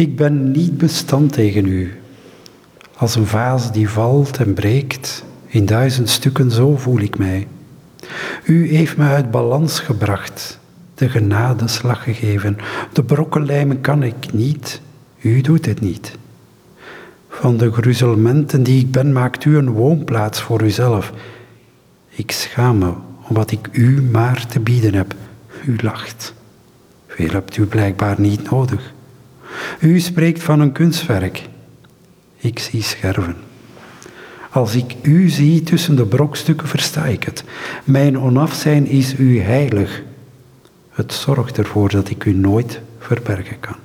Ik ben niet bestand tegen u. Als een vaas die valt en breekt, in duizend stukken, zo voel ik mij. U heeft me uit balans gebracht, de genadeslag gegeven. De brokken lijmen kan ik niet, u doet het niet. Van de gruzelmenten die ik ben, maakt u een woonplaats voor uzelf. Ik schaam me om wat ik u maar te bieden heb. U lacht. Veel hebt u blijkbaar niet nodig. U spreekt van een kunstwerk. Ik zie scherven. Als ik u zie tussen de brokstukken, versta ik het. Mijn onafzijn is u heilig. Het zorgt ervoor dat ik u nooit verbergen kan.